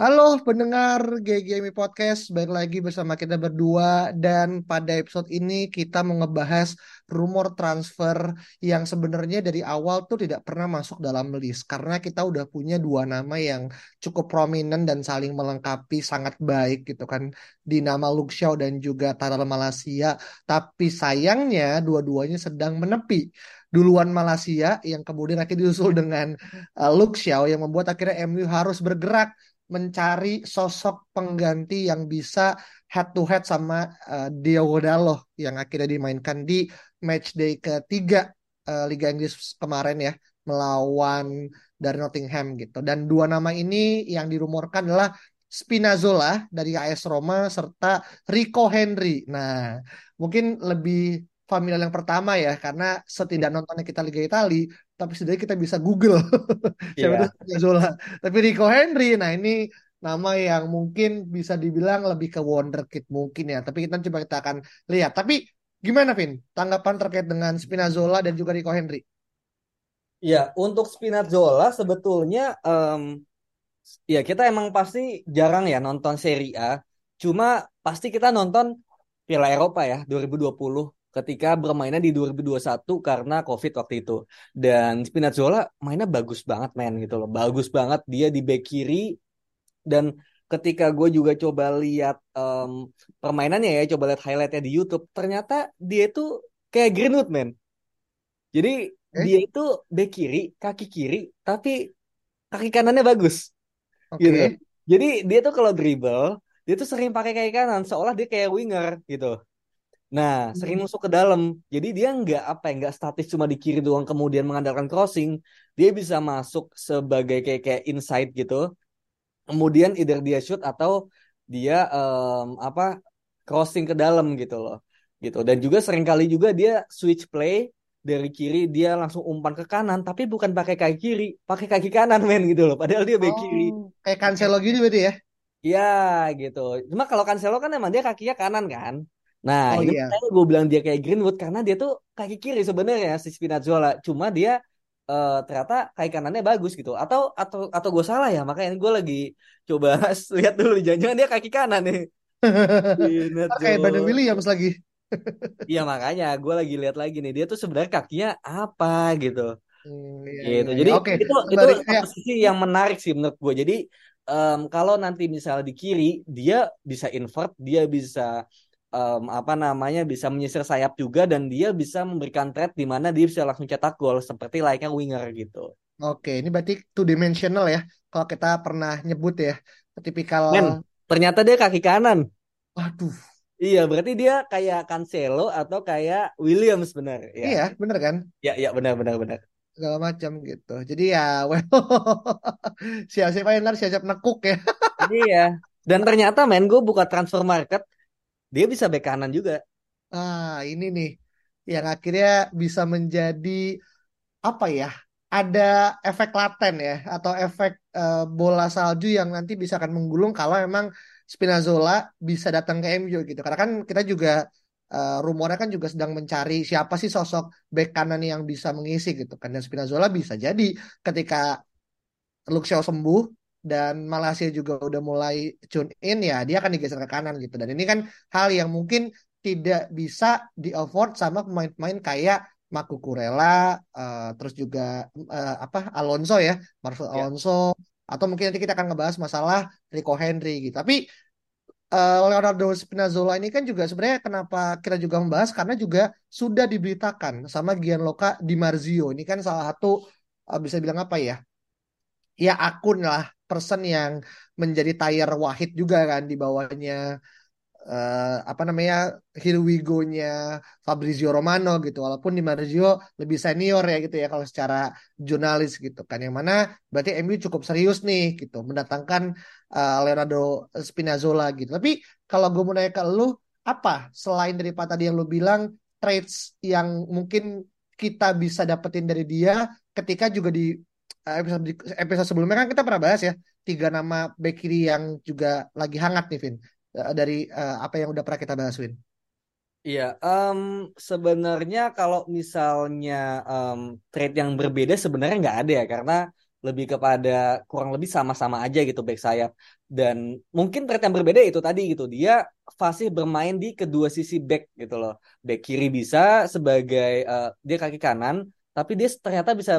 Halo pendengar GGMI Podcast, balik lagi bersama kita berdua. Dan pada episode ini kita mau ngebahas rumor transfer yang sebenarnya dari awal tuh tidak pernah masuk dalam list. Karena kita udah punya dua nama yang cukup prominent dan saling melengkapi sangat baik gitu kan. Di nama Shaw dan juga Taral Malaysia tapi sayangnya dua-duanya sedang menepi. Duluan Malaysia yang kemudian akhirnya diusul dengan uh, Luke yang membuat akhirnya MU harus bergerak mencari sosok pengganti yang bisa head to head sama uh, Diogo Dalot yang akhirnya dimainkan di match day ketiga uh, Liga Inggris kemarin ya melawan dari Nottingham gitu. Dan dua nama ini yang dirumorkan adalah Spinazzola dari AS Roma serta Rico Henry. Nah, mungkin lebih familiar yang pertama ya karena setidak nontonnya kita Liga Italia tapi setidaknya kita bisa Google. Siapa Iya. itu Zola. Tapi Rico Henry nah ini nama yang mungkin bisa dibilang lebih ke wonderkid mungkin ya. Tapi kita coba kita akan lihat. Tapi gimana Vin? Tanggapan terkait dengan Spinazzola dan juga Rico Henry? Ya, untuk Spinazzola sebetulnya em, ya kita emang pasti jarang ya nonton Serie A. Cuma pasti kita nonton Piala Eropa ya 2020 ketika bermainnya di 2021 karena COVID waktu itu. Dan Spinazzola mainnya bagus banget men gitu loh. Bagus banget dia di bek kiri dan ketika gue juga coba lihat em, permainannya ya, coba lihat highlightnya di YouTube, ternyata dia itu kayak Greenwood men. Jadi Eh? dia itu bek kiri, kaki kiri, tapi kaki kanannya bagus oke gitu. Jadi dia tuh kalau dribble, dia tuh sering pakai kaki kanan, seolah dia kayak winger gitu. Nah, sering Hmm. masuk ke dalam. Jadi dia nggak apa ya, nggak statis cuma di kiri doang kemudian mengandalkan crossing. Dia bisa masuk sebagai kayak kayak inside gitu. Kemudian either dia shoot atau dia em, apa crossing ke dalam gitu loh. Gitu. Dan juga sering kali juga dia switch play dari kiri dia langsung umpan ke kanan tapi bukan pakai kaki kiri, pakai kaki kanan men gitu loh. Padahal dia bek kiri. oh kayak Cancelo gitu berarti ya Iya gitu. Cuma kalau Cancelo kan emang dia kakinya kanan kan. Nah oh ini iya gue bilang dia kayak Greenwood karena dia tuh kaki kiri sebenarnya si Spinazzola. Cuma dia eh, ternyata kaki kanannya bagus gitu. Atau atau atau gue salah ya. Makanya gue lagi coba lihat dulu jangan-jangan dia kaki kanan nih. Kayak Brandon. Williams lagi Iya makanya gue lagi lihat lagi nih dia tuh sebenarnya kakinya apa gitu. Hmm, iya gitu. iya iya Jadi oke itu itu kembali ya satu sisi yang menarik sih menurut gue. Jadi em, kalau nanti misalnya di kiri dia bisa invert, dia bisa em, apa namanya bisa menyisir sayap juga dan dia bisa memberikan threat di mana dia bisa langsung cetak gol seperti layaknya winger gitu. Oke, ini berarti two dimensional ya. Kalau kita pernah nyebut ya, tipikal. Men, ternyata dia kaki kanan. Waduh, Iya, berarti dia kayak Cancelo atau kayak Williams benar. Ya, iya bener kan? ya, ya benar benar benar. Segala macam gitu. Jadi ya, well, siap-siap aja ntar siap-siap nekuk ya. Iya. Dan ternyata men gue buka transfer market, dia bisa bek kanan juga. Ah, ini nih yang akhirnya bisa menjadi apa ya? Ada efek laten ya, atau efek eh, bola salju yang nanti bisa akan menggulung kalau memang Spinazzola bisa datang ke MU gitu. Karena kan kita juga eh, rumornya kan juga sedang mencari siapa sih sosok bek kanan yang bisa mengisi gitu. Dan Spinazzola bisa jadi ketika Shaw sembuh dan Malaysia juga udah mulai tune in ya dia akan digeser ke kanan gitu dan ini kan hal yang mungkin tidak bisa di afford sama pemain-pemain kayak Marco Kurela, uh, terus juga uh, apa Alonso ya, Marcel Ya. Alonso, atau mungkin nanti kita akan ngebahas masalah Rico Henry gitu. Tapi uh, Leonardo Spinazzola ini kan juga sebenarnya kenapa kita juga membahas karena juga sudah diberitakan sama Gianluca Di Marzio. Ini kan salah satu uh, bisa bilang apa ya? Ya akun lah person yang menjadi tayar wahid juga kan di bawahnya uh, apa namanya Here We Go-nya Fabrizio Romano gitu. Walaupun Di Marzio lebih senior ya gitu ya kalau secara jurnalis gitu kan. Yang mana berarti MU cukup serius nih gitu mendatangkan uh, Leonardo Spinazzola gitu. Tapi kalau gue mau nanya ke lu apa selain daripada tadi yang lu bilang traits yang mungkin kita bisa dapetin dari dia ketika juga di episode episode sebelumnya kan kita pernah bahas ya tiga nama back kiri yang juga lagi hangat nih Vin. Uh, dari uh, apa yang udah pernah kita bahas Win. Iya, um, sebenarnya kalau misalnya um, trade yang berbeda sebenarnya nggak ada ya karena lebih kepada kurang lebih sama-sama aja gitu back sayap. Dan mungkin trade yang berbeda itu tadi gitu dia fasih bermain di kedua sisi back gitu loh. Back kiri bisa sebagai uh, dia kaki kanan tapi dia ternyata bisa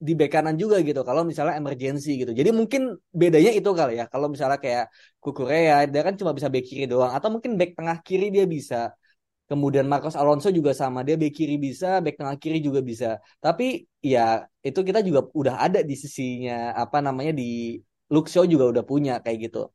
di back kanan juga gitu kalau misalnya emergency gitu jadi mungkin bedanya itu kali ya kalau misalnya kayak Kukurea dia kan cuma bisa back kiri doang atau mungkin back tengah kiri dia bisa Kemudian Marcos Alonso juga sama, dia back kiri bisa, back tengah kiri juga bisa. Tapi ya itu kita juga udah ada di sisinya apa namanya di Luxio juga udah punya kayak gitu.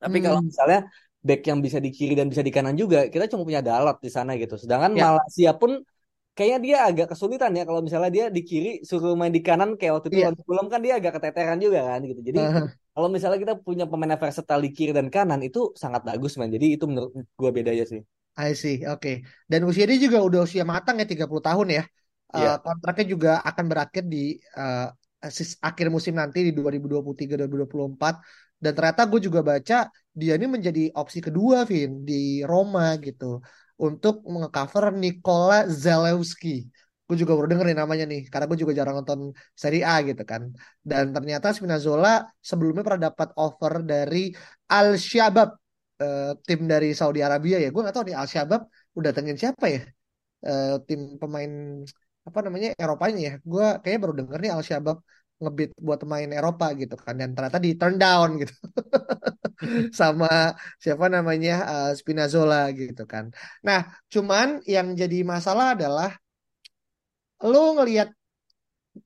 Tapi hmm. kalau misalnya back yang bisa di kiri dan bisa di kanan juga, kita cuma punya Dalot di sana gitu. Sedangkan ya. Malaysia pun kayaknya dia agak kesulitan ya kalau misalnya dia di kiri suruh main di kanan kayak waktu itu yeah. belum kan dia agak keteteran juga kan gitu. Jadi uh -huh. kalau misalnya kita punya pemain versatile di kiri dan kanan itu sangat bagus man. Jadi itu menurut gua beda aja sih. I see, oke. Okay. Dan usia dia juga udah usia matang ya 30 tahun ya. Yeah. Uh, kontraknya juga akan berakhir di uh, akhir musim nanti di 2023-2024. Dan ternyata gue juga baca dia ini menjadi opsi kedua, Vin, di Roma gitu. Untuk mengcover Nikola Zalewski. Gue juga baru dengerin namanya nih, karena gue juga jarang nonton Serie A gitu kan. Dan ternyata Spinazzola sebelumnya pernah dapat offer dari Al Shabab uh, tim dari Saudi Arabia ya gue gak tahu nih Al Shabab udah datengin siapa ya uh, tim pemain apa namanya Eropanya ya gue kayaknya baru denger nih Al Shabab ngebit buat main Eropa gitu kan. Dan ternyata di turn down gitu. Sama siapa namanya uh, Spinazzola gitu kan. Nah cuman yang jadi masalah adalah lu ngelihat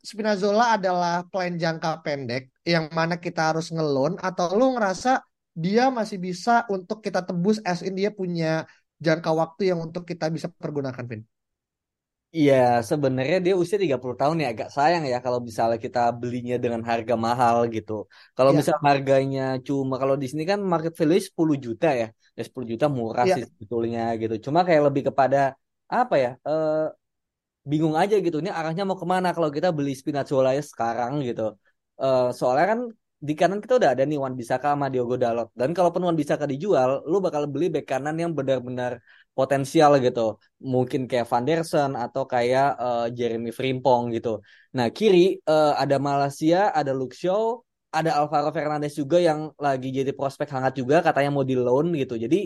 Spinazzola adalah plan jangka pendek yang mana kita harus ngelon atau lu ngerasa dia masih bisa untuk kita tebus as in dia punya jangka waktu yang untuk kita bisa pergunakan, Vin. Iya, sebenarnya dia usia 30 tahun ya agak sayang ya kalau misalnya kita belinya dengan harga mahal gitu. Kalau ya. misalnya harganya cuma kalau di sini kan market value 10 juta ya. Ya 10 juta murah ya. sih sebetulnya gitu. Cuma kayak lebih kepada apa ya? Uh, bingung aja gitu. Ini arahnya mau ke mana kalau kita beli Spinazzola ya sekarang gitu. Uh, soalnya kan di kanan kita udah ada nih Wan Bisaka sama Diogo Dalot. Dan kalaupun Wan Bisaka dijual, lu bakal beli bek kanan yang benar-benar potensial gitu. Mungkin kayak Van Dersen atau kayak uh, Jeremy Frimpong gitu. Nah, kiri uh, ada Malaysia, ada Luxio, ada Alvaro Fernandez juga yang lagi jadi prospek hangat juga katanya mau di loan gitu. Jadi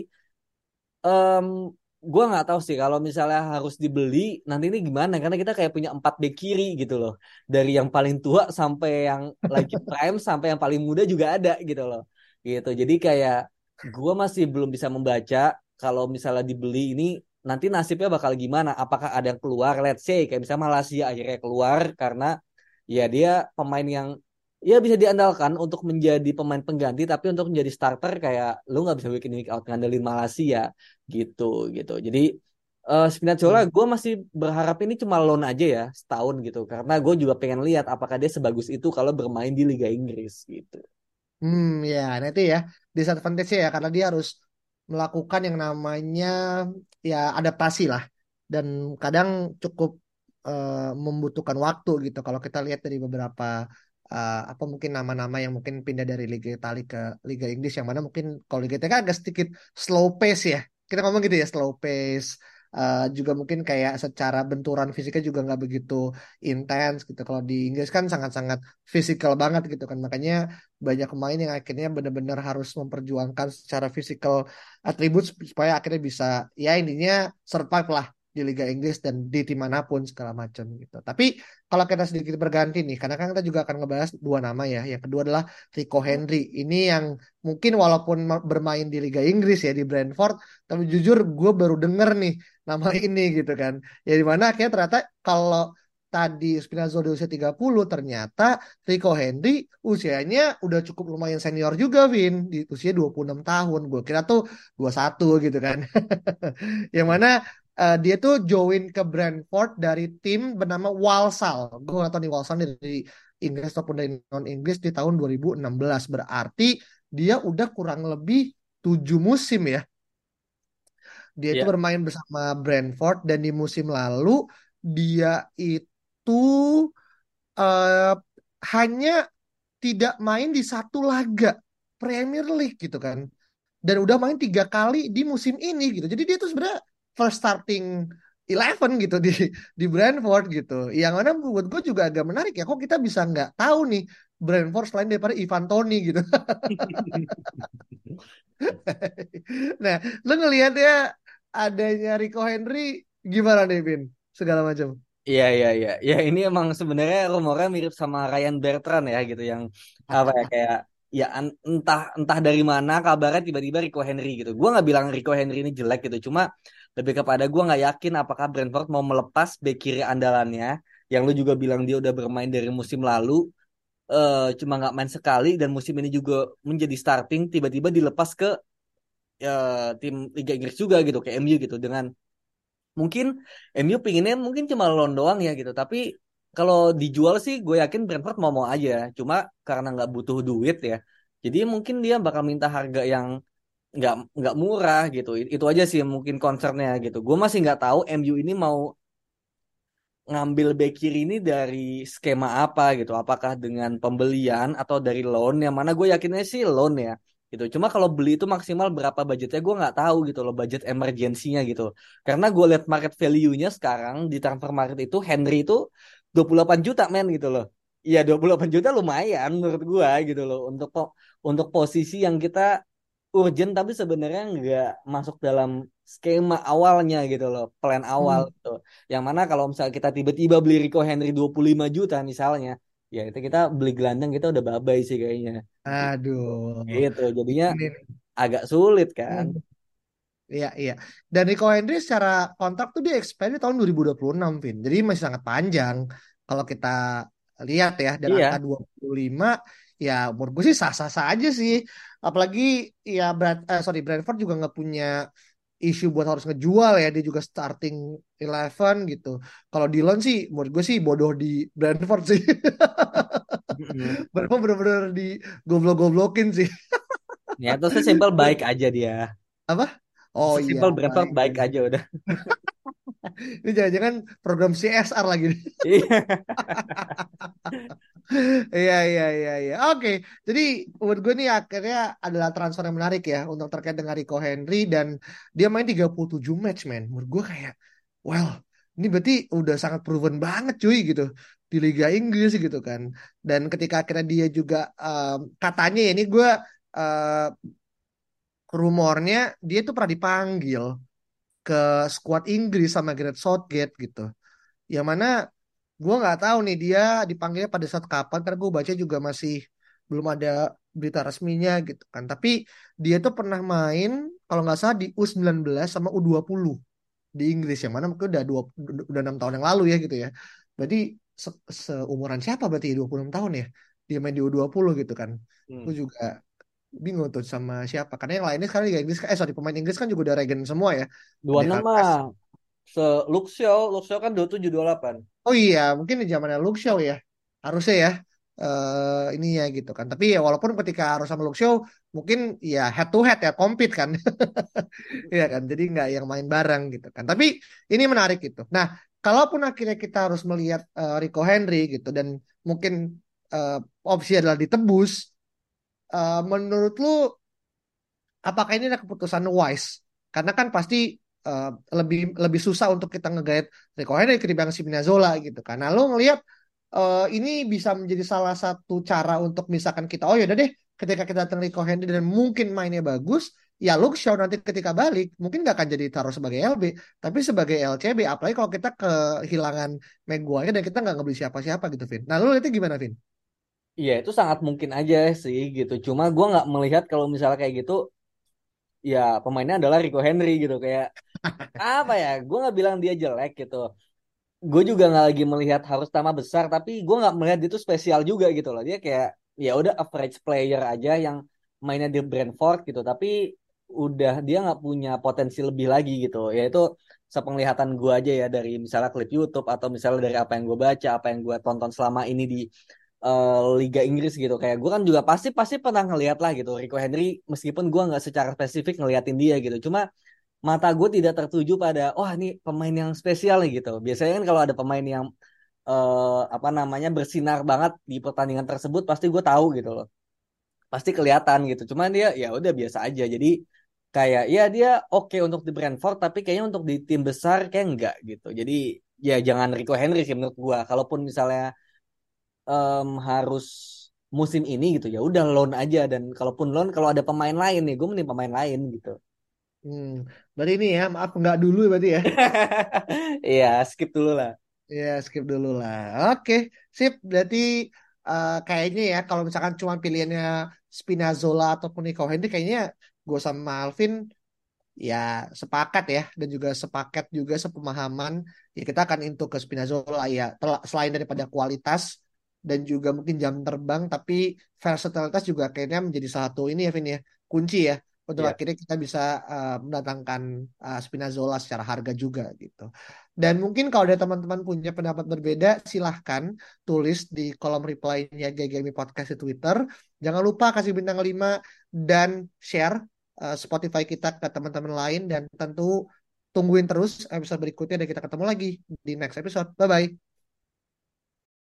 um, gue nggak tahu sih kalau misalnya harus dibeli nanti ini gimana? Karena kita kayak punya empat bek kiri gitu loh. Dari yang paling tua sampai yang lagi prime sampai yang paling muda juga ada gitu loh. Gitu. Jadi kayak gue masih belum bisa membaca kalau misalnya dibeli ini nanti nasibnya bakal gimana? Apakah ada yang keluar? Let's say kayak misalnya Malaysia akhirnya keluar karena ya dia pemain yang ya bisa diandalkan untuk menjadi pemain pengganti tapi untuk menjadi starter kayak lu nggak bisa week in week out ngandelin Malaysia gitu gitu. Jadi uh, Spinazzola hmm. gue masih berharap ini cuma loan aja ya setahun gitu. Karena gue juga pengen lihat apakah dia sebagus itu kalau bermain di Liga Inggris gitu. Hmm ya nanti ya disadvantage ya karena dia harus melakukan yang namanya ya adaptasi lah. Dan kadang cukup uh, membutuhkan waktu gitu kalau kita lihat dari beberapa uh, apa mungkin nama-nama yang mungkin pindah dari Liga Italia ke Liga Inggris yang mana mungkin kalau Liga Italia kan agak sedikit slow pace ya. Kita ngomong gitu ya slow pace uh, juga mungkin kayak secara benturan fisiknya juga nggak begitu intens gitu. Kalau di Inggris kan sangat-sangat fisikal banget gitu kan. Makanya banyak pemain yang akhirnya benar-benar harus memperjuangkan secara fisikal atribut supaya akhirnya bisa ya intinya survive lah di Liga Inggris dan di tim mana pun segala macam gitu. Tapi kalau kita sedikit berganti nih, karena kan kita juga akan ngebahas dua nama ya. Yang kedua adalah Rico Henry. Ini yang mungkin walaupun bermain di Liga Inggris ya di Brentford, tapi jujur gue baru denger nih nama ini gitu kan. Ya di mana akhirnya ternyata kalau tadi Spinazzola di usia 30 ternyata Rico Henry usianya udah cukup lumayan senior juga Vin di usia 26 tahun gue kira tuh 21 gitu kan yang mana uh, dia tuh join ke Brentford dari tim bernama Walsall. Gue gak tau nih Walsall dari Inggris ataupun dari non Inggris di tahun 2016 berarti dia udah kurang lebih 7 musim ya. Dia yeah. itu bermain bersama Brentford dan di musim lalu dia itu itu uh, hanya tidak main di satu laga Premier League gitu kan. Dan udah main tiga kali di musim ini gitu. Jadi dia tuh sebenarnya first starting eleven gitu di di Brentford gitu. Yang mana buat gue juga agak menarik ya kok kita bisa nggak tahu nih Brentford selain daripada Ivan Toni gitu. Nah lo ngelihat ya adanya Rico Henry gimana nih Vin? Segala macam. Iya iya iya. Ya ini emang sebenarnya rumornya mirip sama Ryan Bertrand ya gitu. Yang apa ya kayak ya entah entah dari mana kabarnya tiba-tiba Rico Henry gitu. Gua nggak bilang Rico Henry ini jelek gitu, cuma lebih kepada gua nggak yakin apakah Brentford mau melepas bek kiri andalannya yang lu juga bilang dia udah bermain dari musim lalu uh, cuma nggak main sekali dan musim ini juga menjadi starting tiba-tiba dilepas ke uh, tim Liga Inggris juga gitu ke MU gitu. Dengan mungkin MU pinginnya mungkin cuma loan doang ya gitu. Tapi kalau dijual sih gue yakin Brentford mau mau aja. Cuma karena nggak butuh duit ya. Jadi mungkin dia bakal minta harga yang nggak nggak murah gitu itu aja sih mungkin concernnya gitu gue masih nggak tahu MU ini mau ngambil back kiri ini dari skema apa gitu apakah dengan pembelian atau dari loan yang mana gue yakinnya sih loan ya gitu. Cuma kalau beli itu maksimal berapa budgetnya gue nggak tahu gitu loh budget emergensinya gitu. Karena gue lihat market value-nya sekarang di transfer market itu Henry itu 28 juta men gitu loh. Iya 28 juta lumayan menurut gue gitu loh untuk untuk posisi yang kita urgent tapi sebenarnya nggak masuk dalam skema awalnya gitu loh, plan awal hmm. gitu. Yang mana kalau misalnya kita tiba-tiba beli Rico Henry 25 juta misalnya, ya itu kita beli gelandang kita udah babai sih kayaknya. Aduh. Gitu, jadinya ini, agak sulit kan. Hmm. Iya, iya. Dan Rico Henry secara kontrak tuh dia expire tahun 2026, Vin. Jadi masih sangat panjang kalau kita lihat ya. Dan iya. angka 25, ya menurut gue sih sah-sah aja sih. Apalagi ya Brad, eh, sorry Brentford juga nggak punya isu buat harus ngejual ya dia juga starting eleven gitu kalau Dylan sih menurut gue sih bodoh di Brentford sih mm-hmm. bener-bener di goblok-goblokin sih ya sih simple baik aja dia apa oh iya simple Brentford baik, baik aja udah ini jangan-jangan program CSR lagi iya. Iya iya iya iya. Oke, jadi menurut gue nih akhirnya adalah transfer yang menarik ya untuk terkait dengan Rico Henry dan dia main 37 match man. Menurut gue kayak well, ini berarti udah sangat proven banget cuy gitu di Liga Inggris gitu kan. Dan ketika akhirnya dia juga um, katanya ya ini gue uh, rumornya dia tuh pernah dipanggil ke skuad Inggris sama Gareth Southgate gitu. Yang mana gue nggak tahu nih dia dipanggilnya pada saat kapan karena gue baca juga masih belum ada berita resminya gitu kan. Tapi dia tuh pernah main kalau nggak salah di U19 sama U20 di Inggris yang mana mungkin udah dua udah enam tahun yang lalu ya gitu ya. Berarti se seumuran siapa berarti 26 tahun ya? Dia main di U20 gitu kan. Hmm. gue juga bingung tuh sama siapa karena yang lainnya sekarang Liga Inggris eh sorry pemain Inggris kan juga udah regen semua ya dua nama se Luxio Luxio kan dua tujuh dua delapan Oh iya, mungkin di zamannya Show ya. Harusnya ya. Uh, ini ya gitu kan. Tapi ya walaupun ketika harus sama Show, mungkin ya head to head ya, compete kan. Iya kan. Jadi nggak yang main bareng gitu kan. Tapi ini menarik gitu. Nah, kalaupun akhirnya kita harus melihat uh, Rico Henry gitu dan mungkin uh, opsi adalah ditebus, uh, menurut lu apakah ini adalah keputusan wise? Karena kan pasti uh, lebih lebih susah untuk kita ngegait Rico Henry ketimbang si Spinazzola gitu. Nah, lo ngelihat uh, ini bisa menjadi salah satu cara untuk misalkan kita oh ya udah deh ketika kita datang Rico Henry dan mungkin mainnya bagus, ya Luke Shaw nanti ketika balik mungkin nggak akan jadi taruh sebagai LB tapi sebagai LCB apalagi kalau kita kehilangan Maguire dan kita nggak ngebeli siapa-siapa gitu Vin nah lu itu gimana Vin? Iya itu sangat mungkin aja sih gitu. Cuma gue nggak melihat kalau misalnya kayak gitu ya pemainnya adalah Rico Henry gitu. Kayak apa ya gue nggak bilang dia jelek gitu. Gue juga nggak lagi melihat harus tambah besar tapi gue nggak melihat itu spesial juga gitu loh. Dia kayak ya udah average player aja yang mainnya di Brentford gitu. Tapi udah dia nggak punya potensi lebih lagi gitu. Ya itu sepenglihatan gue aja ya dari misalnya klip YouTube atau misalnya dari apa yang gue baca apa yang gue tonton selama ini di uh, Liga Inggris gitu. Kayak gue kan juga pasti pasti pernah ngeliat lah gitu Rico Henry meskipun gue nggak secara spesifik ngeliatin dia gitu. Cuma mata gue tidak tertuju pada wah oh, ini pemain yang spesial gitu. Biasanya kan kalau ada pemain yang uh, apa namanya bersinar banget di pertandingan tersebut pasti gue tahu gitu loh. Pasti kelihatan gitu. Cuman dia ya udah biasa aja. Jadi kayak ya dia oke okay untuk di Brentford tapi kayaknya untuk di tim besar kayak enggak gitu. Jadi ya jangan Rico Henry sih menurut gue kalaupun misalnya um, harus musim ini gitu ya udah loan aja dan kalaupun loan kalau ada pemain lain nih gue mending pemain lain gitu Hmm, berarti ini ya, maaf nggak dulu berarti ya. Iya, skip dulu lah. Iya, skip dulu lah. Oke, sip. Berarti uh, kayaknya ya, kalau misalkan cuma pilihannya Spinazzola ataupun Nico Henry, kayaknya gue sama Alvin ya sepakat ya, dan juga sepakat juga sepemahaman. Ya kita akan into ke Spinazzola ya, selain daripada kualitas dan juga mungkin jam terbang, tapi versatilitas juga kayaknya menjadi satu ini ya, Vin ya, kunci ya untuk yeah. akhirnya kita bisa uh, mendatangkan uh, Spinazzola secara harga juga gitu. Dan mungkin kalau ada teman-teman punya pendapat berbeda, silahkan tulis di kolom reply-nya GGMI Podcast di Twitter. Jangan lupa kasih bintang 5 dan share uh, Spotify kita ke teman-teman lain dan tentu tungguin terus episode berikutnya dan kita ketemu lagi di next episode. Bye-bye.